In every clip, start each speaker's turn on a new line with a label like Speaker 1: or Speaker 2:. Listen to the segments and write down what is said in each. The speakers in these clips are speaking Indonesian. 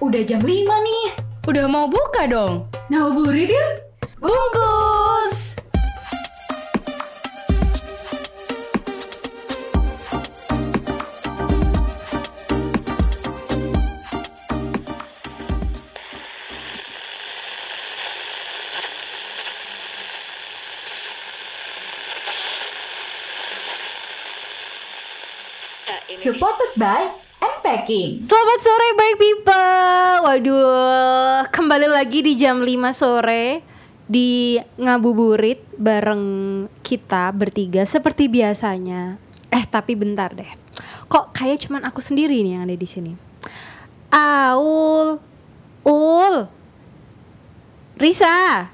Speaker 1: udah jam 5 nih.
Speaker 2: Udah mau buka dong.
Speaker 1: Ngabuburit yuk.
Speaker 2: Bungkus.
Speaker 1: Supported by Unpacking.
Speaker 3: Selamat sore baik people Waduh Kembali lagi di jam 5 sore Di Ngabuburit Bareng kita bertiga Seperti biasanya Eh tapi bentar deh Kok kayak cuman aku sendiri nih yang ada di sini Aul Ul Risa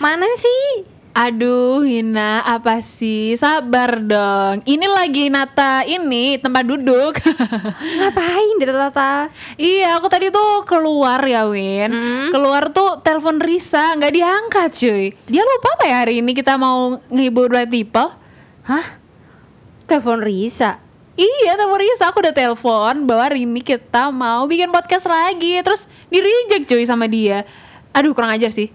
Speaker 3: Mana sih?
Speaker 4: Aduh, Hina, apa sih? Sabar dong. Ini lagi Nata ini tempat duduk.
Speaker 3: Ngapain di tata
Speaker 4: iya, aku tadi tuh keluar ya, Win.
Speaker 3: Hmm.
Speaker 4: Keluar tuh telepon Risa, nggak diangkat, cuy. Dia lupa apa ya hari ini kita mau ngehibur Bright People?
Speaker 3: Hah? Telepon Risa
Speaker 4: Iya, telepon Risa. Aku udah telepon bahwa hari ini kita mau bikin podcast lagi. Terus di reject cuy sama dia. Aduh, kurang ajar sih.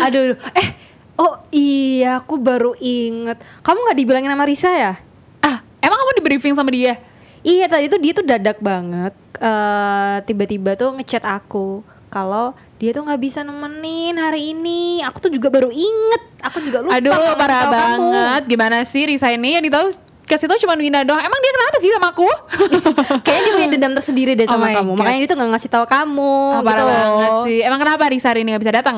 Speaker 3: Aduh, aduh. eh, oh iya, aku baru inget. Kamu nggak dibilangin sama Risa ya?
Speaker 4: ah, emang kamu di briefing sama dia?
Speaker 3: Iya, tadi tuh dia tuh dadak banget. eh tiba-tiba tuh ngechat aku kalau dia tuh nggak bisa nemenin hari ini. Aku tuh juga baru inget. Aku juga lupa.
Speaker 4: Aduh, parah
Speaker 3: kamu.
Speaker 4: banget. Gimana sih Risa ini yang ditahu kasih tau cuma Wina doang. Emang dia kenapa sih sama aku?
Speaker 3: Kayaknya dia punya dendam tersendiri deh
Speaker 4: Oh
Speaker 3: sama
Speaker 4: my
Speaker 3: kamu.
Speaker 4: God.
Speaker 3: Makanya dia tuh nggak ngasih tahu kamu.
Speaker 4: Ah, parah
Speaker 3: gitu.
Speaker 4: banget sih. Emang kenapa Risa hari ini gak bisa datang?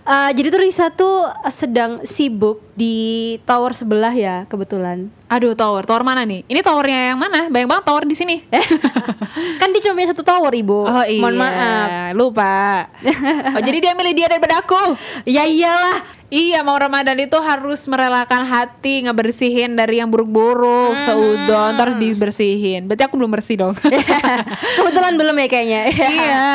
Speaker 3: Eh, jadi tuh Risa tuh sedang sibuk di tower sebelah ya kebetulan.
Speaker 4: Aduh, tower. Tower mana nih? Ini towernya yang mana? Banyak banget tower di sini.
Speaker 3: kan dia cuma punya satu tower ibu.
Speaker 4: Oh iya.
Speaker 3: Mohon maaf.
Speaker 4: Lupa. oh, jadi dia milih dia daripada aku.
Speaker 3: Ya iyalah.
Speaker 4: Iya, mau Ramadan itu harus merelakan hati, ngebersihin dari yang buruk-buruk,
Speaker 3: Hmm.
Speaker 4: seudon, terus dibersihin. Berarti aku belum bersih dong.
Speaker 3: Kebetulan belum ya kayaknya.
Speaker 4: iya.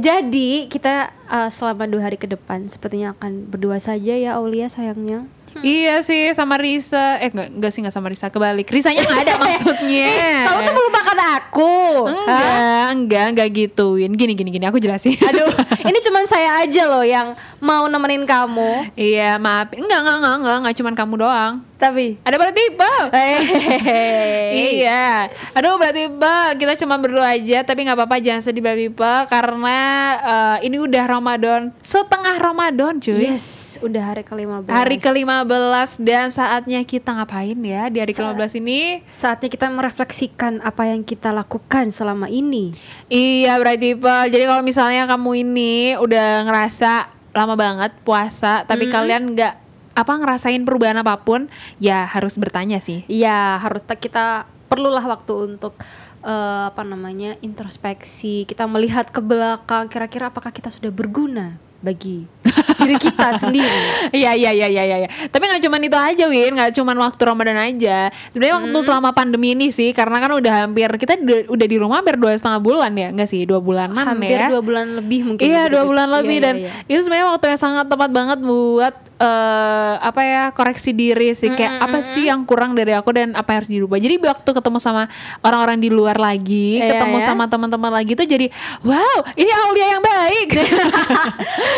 Speaker 3: Jadi kita uh, selama dua hari ke depan sepertinya akan berdua saja ya Aulia sayangnya.
Speaker 4: Iya sih sama Risa. Eh enggak, enggak sih enggak sama Risa kebalik. Risanya enggak ada maksudnya.
Speaker 3: Eh, kamu tuh melupakan aku.
Speaker 4: Enggak, enggak, enggak gituin. Gini gini gini aku jelasin.
Speaker 3: Aduh, ini cuman saya aja loh yang mau nemenin kamu.
Speaker 4: iya, maaf. Enggak, enggak, enggak, enggak, enggak cuman kamu doang.
Speaker 3: Tapi
Speaker 4: Ada berarti.
Speaker 3: Hehehe.
Speaker 4: Iya. Aduh berarti Bang, kita cuma berdua aja tapi nggak apa-apa jangan sedih Mbak Pipa karena eh, ini udah Ramadan, setengah Ramadan cuy.
Speaker 3: Yes, udah hari ke-15.
Speaker 4: Hari ke-15 dan saatnya kita ngapain ya di hari
Speaker 3: Saat-
Speaker 4: ke-15 ini?
Speaker 3: Saatnya kita merefleksikan apa yang kita lakukan selama ini.
Speaker 4: Iya berarti Pak. Jadi kalau misalnya kamu ini udah ngerasa lama banget puasa, tapi kalian nggak apa ngerasain perubahan apa pun, ya harus bertanya sih.
Speaker 3: Iya, harus kita perlulah waktu untuk eh, apa namanya introspeksi. Kita melihat ke belakang, kira-kira apakah kita sudah berguna bagi diri kita sendiri.
Speaker 4: Iya iya iya iya iya. Tapi nggak cuman itu aja Win, nggak cuman waktu Ramadan aja. Sebenarnya waktu
Speaker 3: Hmm.
Speaker 4: selama pandemi ini sih, karena kan udah hampir kita udah, di rumah hampir dua setengah bulan ya, nggak sih dua bulanan
Speaker 3: Hampir
Speaker 4: ya.
Speaker 3: dua bulan lebih mungkin.
Speaker 4: Iya dua bulan
Speaker 3: Iya,
Speaker 4: lebih
Speaker 3: iya,
Speaker 4: dan
Speaker 3: iya.
Speaker 4: itu sebenarnya waktu yang sangat tepat banget buat eh apa ya koreksi diri sih kayak
Speaker 3: Mm,
Speaker 4: apa sih yang kurang dari aku dan apa yang harus dirubah. Jadi waktu ketemu sama orang-orang di luar lagi,
Speaker 3: Iya,
Speaker 4: ketemu
Speaker 3: ya.
Speaker 4: sama teman-teman lagi tuh jadi wow ini Aulia yang baik.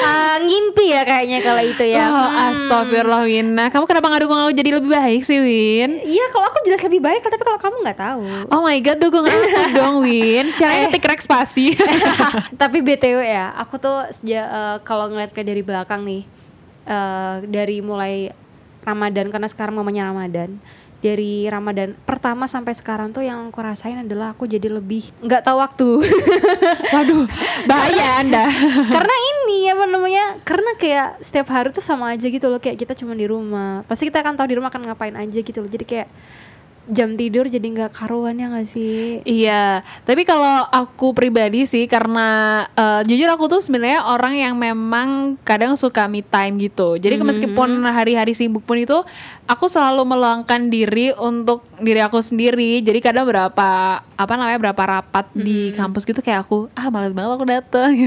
Speaker 3: Ah, ngimpi ya kayaknya kalau itu ya.
Speaker 4: Oh,
Speaker 3: Hmm.
Speaker 4: astagfirullah Wina. Kamu kenapa nggak dukung aku jadi lebih baik sih Win?
Speaker 3: Iya, kalau aku jelas lebih baik, tapi kalau kamu nggak tahu.
Speaker 4: Oh my god dukung aku dong Win.
Speaker 3: Eh.
Speaker 4: Caranya ketik rek spasi.
Speaker 3: tapi btw ya, aku tuh eh, kalau ngeliat kayak dari belakang nih, eh, dari mulai Ramadan karena sekarang mamanya Ramadan. Dari Ramadan pertama sampai sekarang tuh yang aku rasain adalah aku jadi lebih nggak tahu waktu.
Speaker 4: Waduh, bahaya Anda.
Speaker 3: karena ini apa namanya? Karena kayak setiap hari tuh sama aja gitu loh kayak kita cuma di rumah. Pasti kita akan tahu di rumah akan ngapain aja gitu loh. Jadi kayak jam tidur jadi nggak karuan ya nggak sih?
Speaker 4: Iya, tapi kalau aku pribadi sih karena eh, jujur aku tuh sebenarnya orang yang memang kadang suka me time gitu. Jadi
Speaker 3: Mhm.
Speaker 4: meskipun hari-hari sibuk pun itu aku selalu meluangkan diri untuk diri aku sendiri. Jadi kadang berapa apa namanya berapa rapat di kampus gitu kayak aku ah malas banget aku datang.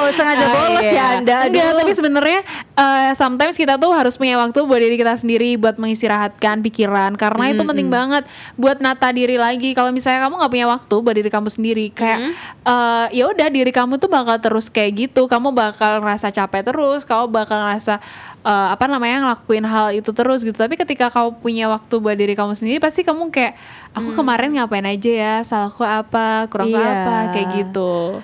Speaker 3: Oh, sengaja
Speaker 4: Ah,
Speaker 3: bolos
Speaker 4: iya.
Speaker 3: ya Anda.
Speaker 4: Enggak, tapi sebenarnya eh, sometimes kita tuh harus punya waktu buat diri kita sendiri buat mengistirahatkan pikiran karena itu penting banget buat nata diri lagi. Kalau misalnya kamu nggak punya waktu buat diri kamu sendiri kayak eh, ya udah diri kamu tuh bakal terus kayak gitu. Kamu bakal ngerasa capek terus, kamu bakal ngerasa eh, apa namanya ngelakuin hal itu terus gitu. Tapi ketika kamu punya waktu buat diri kamu sendiri pasti kamu kayak aku kemarin ngapain aja ya? Salahku apa? Kurangku
Speaker 3: Iya.
Speaker 4: apa? Kayak gitu.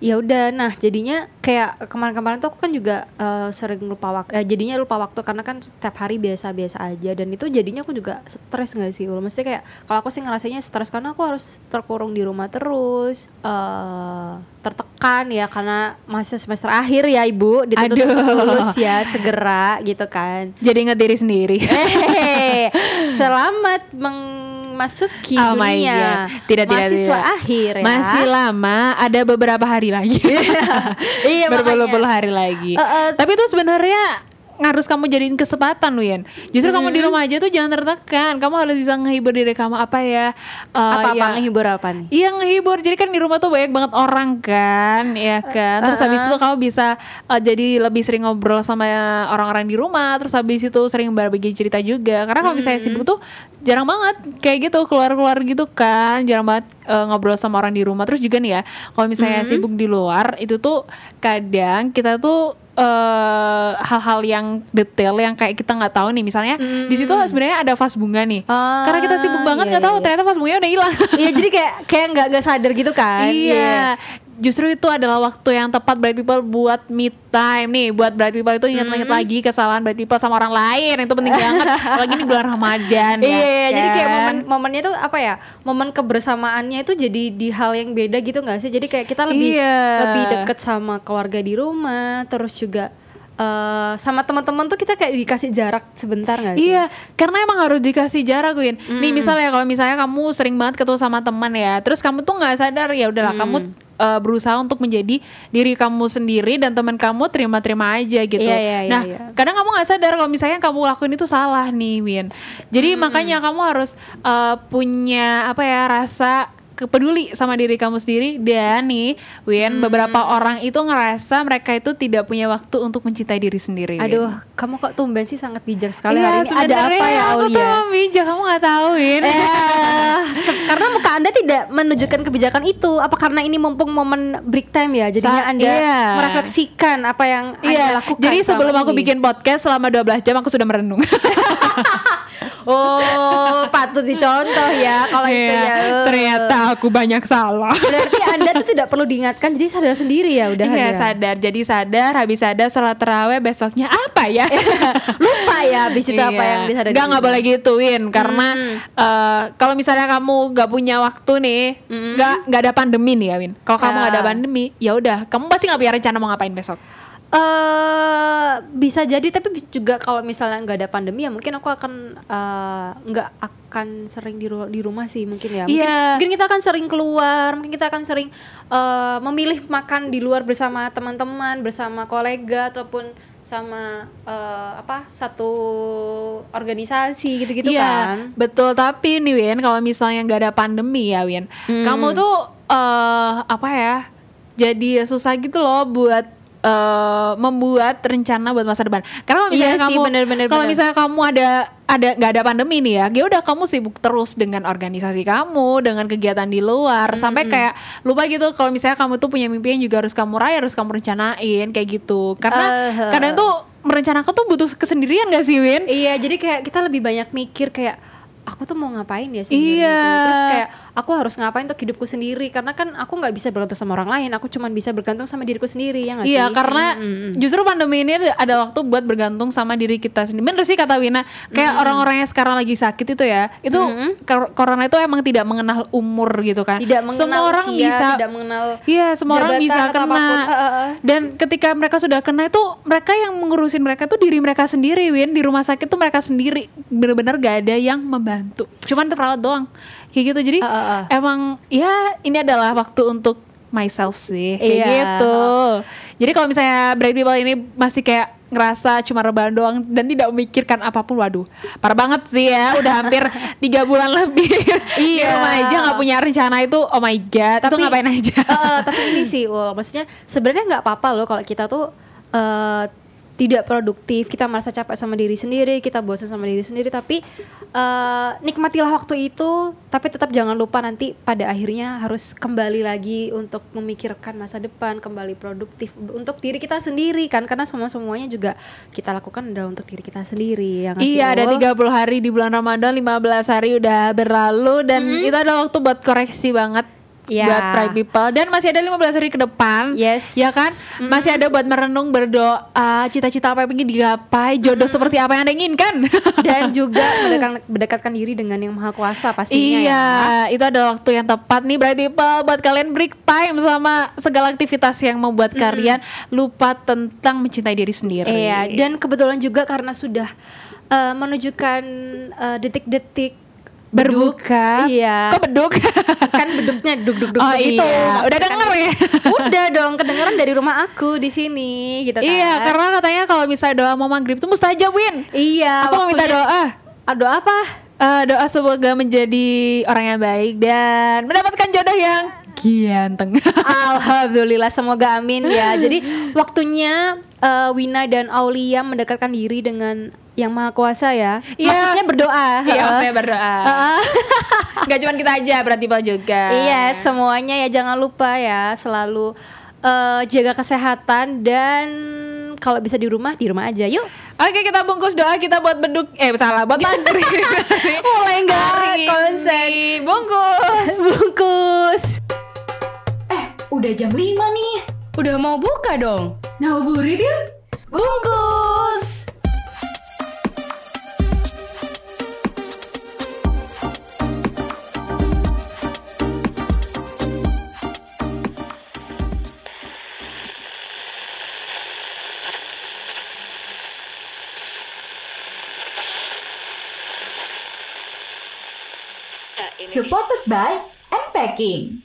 Speaker 3: Ya udah nah jadinya kayak kemarin-kemarin tuh aku kan juga eh, sering lupa waktu eh, jadinya lupa waktu karena kan setiap hari biasa-biasa aja dan itu jadinya aku juga stres nggak sih Ul? mesti kayak kalau aku sih ngerasanya stres karena aku harus terkurung di rumah terus eh tertekan ya karena masih semester akhir ya ibu dituntut lulus ya segera gitu kan
Speaker 4: Jadi inget diri sendiri.
Speaker 3: Hehehe, selamat memasuki
Speaker 4: Oh my
Speaker 3: dunia
Speaker 4: God. Tidak, tidak,
Speaker 3: mahasiswa
Speaker 4: tidak.
Speaker 3: akhir ya
Speaker 4: Masih lama, ada beberapa hari lagi.
Speaker 3: iya makanya
Speaker 4: hari lagi.
Speaker 3: Eh, eh,
Speaker 4: Tapi itu sebenarnya harus kamu jadiin kesempatan Win. Justru kamu di rumah aja tuh jangan tertekan. Kamu harus bisa ngehibur diri kamu apa ya? Eh,
Speaker 3: apa apa
Speaker 4: ya-
Speaker 3: ngehibur apa nih
Speaker 4: Iya ngehibur. Jadi kan di rumah tuh banyak banget orang kan, ya kan. Terus habis itu kamu bisa uh, jadi lebih sering ngobrol sama orang-orang di rumah. Terus habis itu sering berbagi cerita juga. Karena kalau misalnya sibuk tuh jarang banget kayak gitu keluar-keluar gitu kan. Jarang banget uh, ngobrol sama orang di rumah. Terus juga nih ya, kalau misalnya sibuk di luar itu tuh kadang kita tuh eh, hal-hal yang detail yang kayak kita nggak tahu nih. Misalnya di situ sebenarnya ada vas bunga nih.
Speaker 3: Ah,
Speaker 4: karena kita sibuk banget
Speaker 3: iya,
Speaker 4: nggak tahu
Speaker 3: iya.
Speaker 4: ternyata vas bunganya udah hilang.
Speaker 3: Iya jadi kayak kayak nggak nggak sadar gitu kan?
Speaker 4: Iya. Justru itu adalah waktu yang tepat bright people buat me time nih. Buat bright people itu ingat-ingat lagi kesalahan bright people sama orang lain. Itu penting banget. Apalagi ini bulan Ramadan ya.
Speaker 3: iya, jadi kayak
Speaker 4: kan?
Speaker 3: momen momennya tuh apa ya? Momen kebersamaannya itu jadi di hal yang beda gitu nggak sih? Jadi kayak kita lebih
Speaker 4: Iya.
Speaker 3: lebih deket sama keluarga di rumah, terus juga eh, sama teman-teman tuh kita kayak dikasih jarak sebentar nggak sih?
Speaker 4: Iya, karena emang harus dikasih jarak, Win. Nih misalnya kalau misalnya kamu sering banget ketemu sama teman ya, terus kamu tuh nggak sadar ya udahlah kamu uh, berusaha untuk menjadi diri kamu sendiri dan teman kamu terima-terima aja gitu.
Speaker 3: Iya, iya, iya,
Speaker 4: nah,
Speaker 3: iya.
Speaker 4: kadang kamu nggak sadar kalau misalnya yang kamu lakuin itu salah nih, Win. Jadi makanya kamu harus uh, punya apa ya rasa peduli sama diri kamu sendiri dan nih Win beberapa orang itu ngerasa mereka itu tidak punya waktu untuk mencintai diri sendiri Win.
Speaker 3: Aduh, kamu kok tumben sih sangat bijak sekali
Speaker 4: Iya,
Speaker 3: hari ini. Ada apa ya
Speaker 4: Aku tuh
Speaker 3: Aulia?
Speaker 4: bijak, kamu gak tahuin.
Speaker 3: Eh, se- karena muka anda tidak menunjukkan kebijakan itu. Apa karena ini mumpung momen break time ya? Jadinya
Speaker 4: Sa-
Speaker 3: anda
Speaker 4: iya.
Speaker 3: merefleksikan apa yang anda
Speaker 4: Iya,
Speaker 3: lakukan.
Speaker 4: jadi sebelum aku
Speaker 3: ini.
Speaker 4: bikin podcast selama 12 jam aku sudah merenung.
Speaker 3: Oh, patut dicontoh ya kalau itu
Speaker 4: Iya,
Speaker 3: ya. eh.
Speaker 4: Ternyata aku banyak salah.
Speaker 3: Berarti anda tuh tidak perlu diingatkan, jadi sadar sendiri ya udah.
Speaker 4: Iya
Speaker 3: ya.
Speaker 4: sadar, jadi sadar, habis sadar sholat terawih besoknya apa ya?
Speaker 3: Lupa ya, habis itu apa
Speaker 4: Iya.
Speaker 3: yang disadari.
Speaker 4: Nggak, nggak boleh gituin karena
Speaker 3: Hmm.
Speaker 4: eh, kalau misalnya kamu nggak punya waktu nih, nggak nggak ada pandemi nih ya Win. Kalau kamu nggak ada
Speaker 3: Ya.
Speaker 4: pandemi, ya udah, kamu pasti nggak punya rencana mau ngapain besok.
Speaker 3: Eh bisa jadi tapi juga kalau misalnya nggak ada pandemi ya mungkin aku akan eh, nggak akan sering di, ru- di rumah sih mungkin ya mungkin,
Speaker 4: Iya.
Speaker 3: mungkin kita akan sering keluar mungkin kita akan sering eh, memilih makan di luar bersama teman-teman bersama kolega ataupun sama eh, apa satu organisasi gitu-gitu
Speaker 4: Iya,
Speaker 3: kan
Speaker 4: betul. Tapi nih Win, kalau misalnya nggak ada pandemi ya Win,
Speaker 3: Hmm.
Speaker 4: kamu tuh eh apa ya? Jadi susah gitu loh buat eh membuat rencana buat masa depan. Karena kalau misalnya
Speaker 3: Iya sih,
Speaker 4: kamu, kalau misalnya kamu ada ada nggak ada pandemi nih ya, ya udah kamu sibuk terus dengan organisasi kamu, dengan kegiatan di luar, sampai kayak lupa gitu kalau misalnya kamu tuh punya mimpi yang juga harus kamu raih, harus kamu rencanain kayak gitu. Karena
Speaker 3: Eh,
Speaker 4: kadang tuh merencanakan tuh butuh kesendirian gak sih Win?
Speaker 3: Iya, jadi kayak kita lebih banyak mikir kayak aku tuh mau ngapain ya sebenarnya
Speaker 4: Iya.
Speaker 3: gitu. Terus kayak aku harus ngapain untuk hidupku sendiri karena kan aku nggak bisa bergantung sama orang lain, aku cuma bisa bergantung sama diriku sendiri ya
Speaker 4: Iya
Speaker 3: sih?
Speaker 4: karena
Speaker 3: Mm, mm, mm.
Speaker 4: justru pandemi ini ada- ada waktu buat bergantung sama diri kita sendiri. Bener sih kata Wina, kayak orang-orang yang sekarang lagi sakit itu ya, itu kor- corona itu emang tidak mengenal umur gitu kan.
Speaker 3: tidak mengenal
Speaker 4: semua orang
Speaker 3: usia,
Speaker 4: bisa
Speaker 3: tidak mengenal
Speaker 4: Iya, semua orang bisa kena. Dan ketika mereka sudah kena itu mereka yang mengurusin mereka tuh diri mereka sendiri, Win. Di rumah sakit tuh mereka sendiri. Bener-bener gak ada yang membantu. Cuman perawat doang. Kayak gitu. Jadi
Speaker 3: Eh, eh, eh.
Speaker 4: emang ya ini adalah waktu untuk myself sih kayak
Speaker 3: Iya.
Speaker 4: gitu. Jadi kalau misalnya bright people ini masih kayak ngerasa cuma rebahan doang dan tidak memikirkan apa pun. Waduh, parah banget sih ya. Udah hampir tiga bulan lebih di
Speaker 3: Iya.
Speaker 4: rumah aja nggak punya rencana itu. Oh my god, itu
Speaker 3: Tapi-
Speaker 4: ngapain aja?
Speaker 3: Eh, tapi ini sih, Ul, maksudnya sebenarnya nggak apa-apa loh kalau kita tuh eh, tidak produktif, kita merasa capek sama diri sendiri, kita bosan sama diri sendiri, tapi eh, nikmatilah waktu itu, tapi tetap jangan lupa nanti pada akhirnya harus kembali lagi untuk memikirkan masa depan, kembali produktif untuk diri kita sendiri kan, karena semua semuanya juga kita lakukan udah untuk diri kita sendiri. Ya sih,
Speaker 4: Iya, ada
Speaker 3: Ul?
Speaker 4: 30 hari di bulan Ramadan, 15 hari udah berlalu dan itu adalah waktu buat koreksi banget
Speaker 3: Iya.
Speaker 4: buat pride people dan masih ada 15 hari ke depan.
Speaker 3: Yes.
Speaker 4: Ya kan? Masih ada buat merenung, berdoa, cita-cita apa yang ingin digapai, jodoh seperti apa yang Anda inginkan.
Speaker 3: dan juga mendekat- mendekatkan diri dengan yang maha kuasa pastinya
Speaker 4: iya,
Speaker 3: ya.
Speaker 4: itu adalah waktu yang tepat nih bright people buat kalian break time sama segala aktivitas yang membuat kalian lupa tentang mencintai diri sendiri.
Speaker 3: Iya, dan kebetulan juga karena sudah eh, menunjukkan eh, detik-detik
Speaker 4: berbuka.
Speaker 3: Iya.
Speaker 4: Kok beduk?
Speaker 3: kan beduknya duk duk duk
Speaker 4: Oh
Speaker 3: gitu.
Speaker 4: iya, udah
Speaker 3: Kan-
Speaker 4: denger ya?
Speaker 3: Udah dong, kedengeran dari rumah aku di sini gitu kan.
Speaker 4: Iya, karena katanya kalau misalnya doa mau maghrib itu mustajab, Win.
Speaker 3: Iya,
Speaker 4: Aku mau minta doa.
Speaker 3: Ah, doa apa?
Speaker 4: Eh, doa semoga menjadi orang yang baik dan mendapatkan jodoh yang ganteng.
Speaker 3: Alhamdulillah semoga amin ya. Jadi waktunya eh, Wina dan Aulia mendekatkan diri dengan yang maha kuasa ya.
Speaker 4: Iya.
Speaker 3: Maksudnya berdoa.
Speaker 4: Iya, saya berdoa.
Speaker 3: Heeh.
Speaker 4: Gak cuma kita aja, berarti Pak juga.
Speaker 3: Iya, semuanya ya jangan lupa ya selalu eh, jaga kesehatan dan kalau bisa di rumah di rumah aja. Yuk.
Speaker 4: Oke, kita bungkus doa kita buat beduk. Eh, salah, buat maghrib.
Speaker 3: Mulai nggak konsen.
Speaker 4: Bungkus.
Speaker 3: Bungkus.
Speaker 1: Eh, udah jam 5 nih.
Speaker 2: Udah mau buka dong.
Speaker 1: Ngabuburit yuk.
Speaker 2: Bungkus.
Speaker 1: By Unpacking.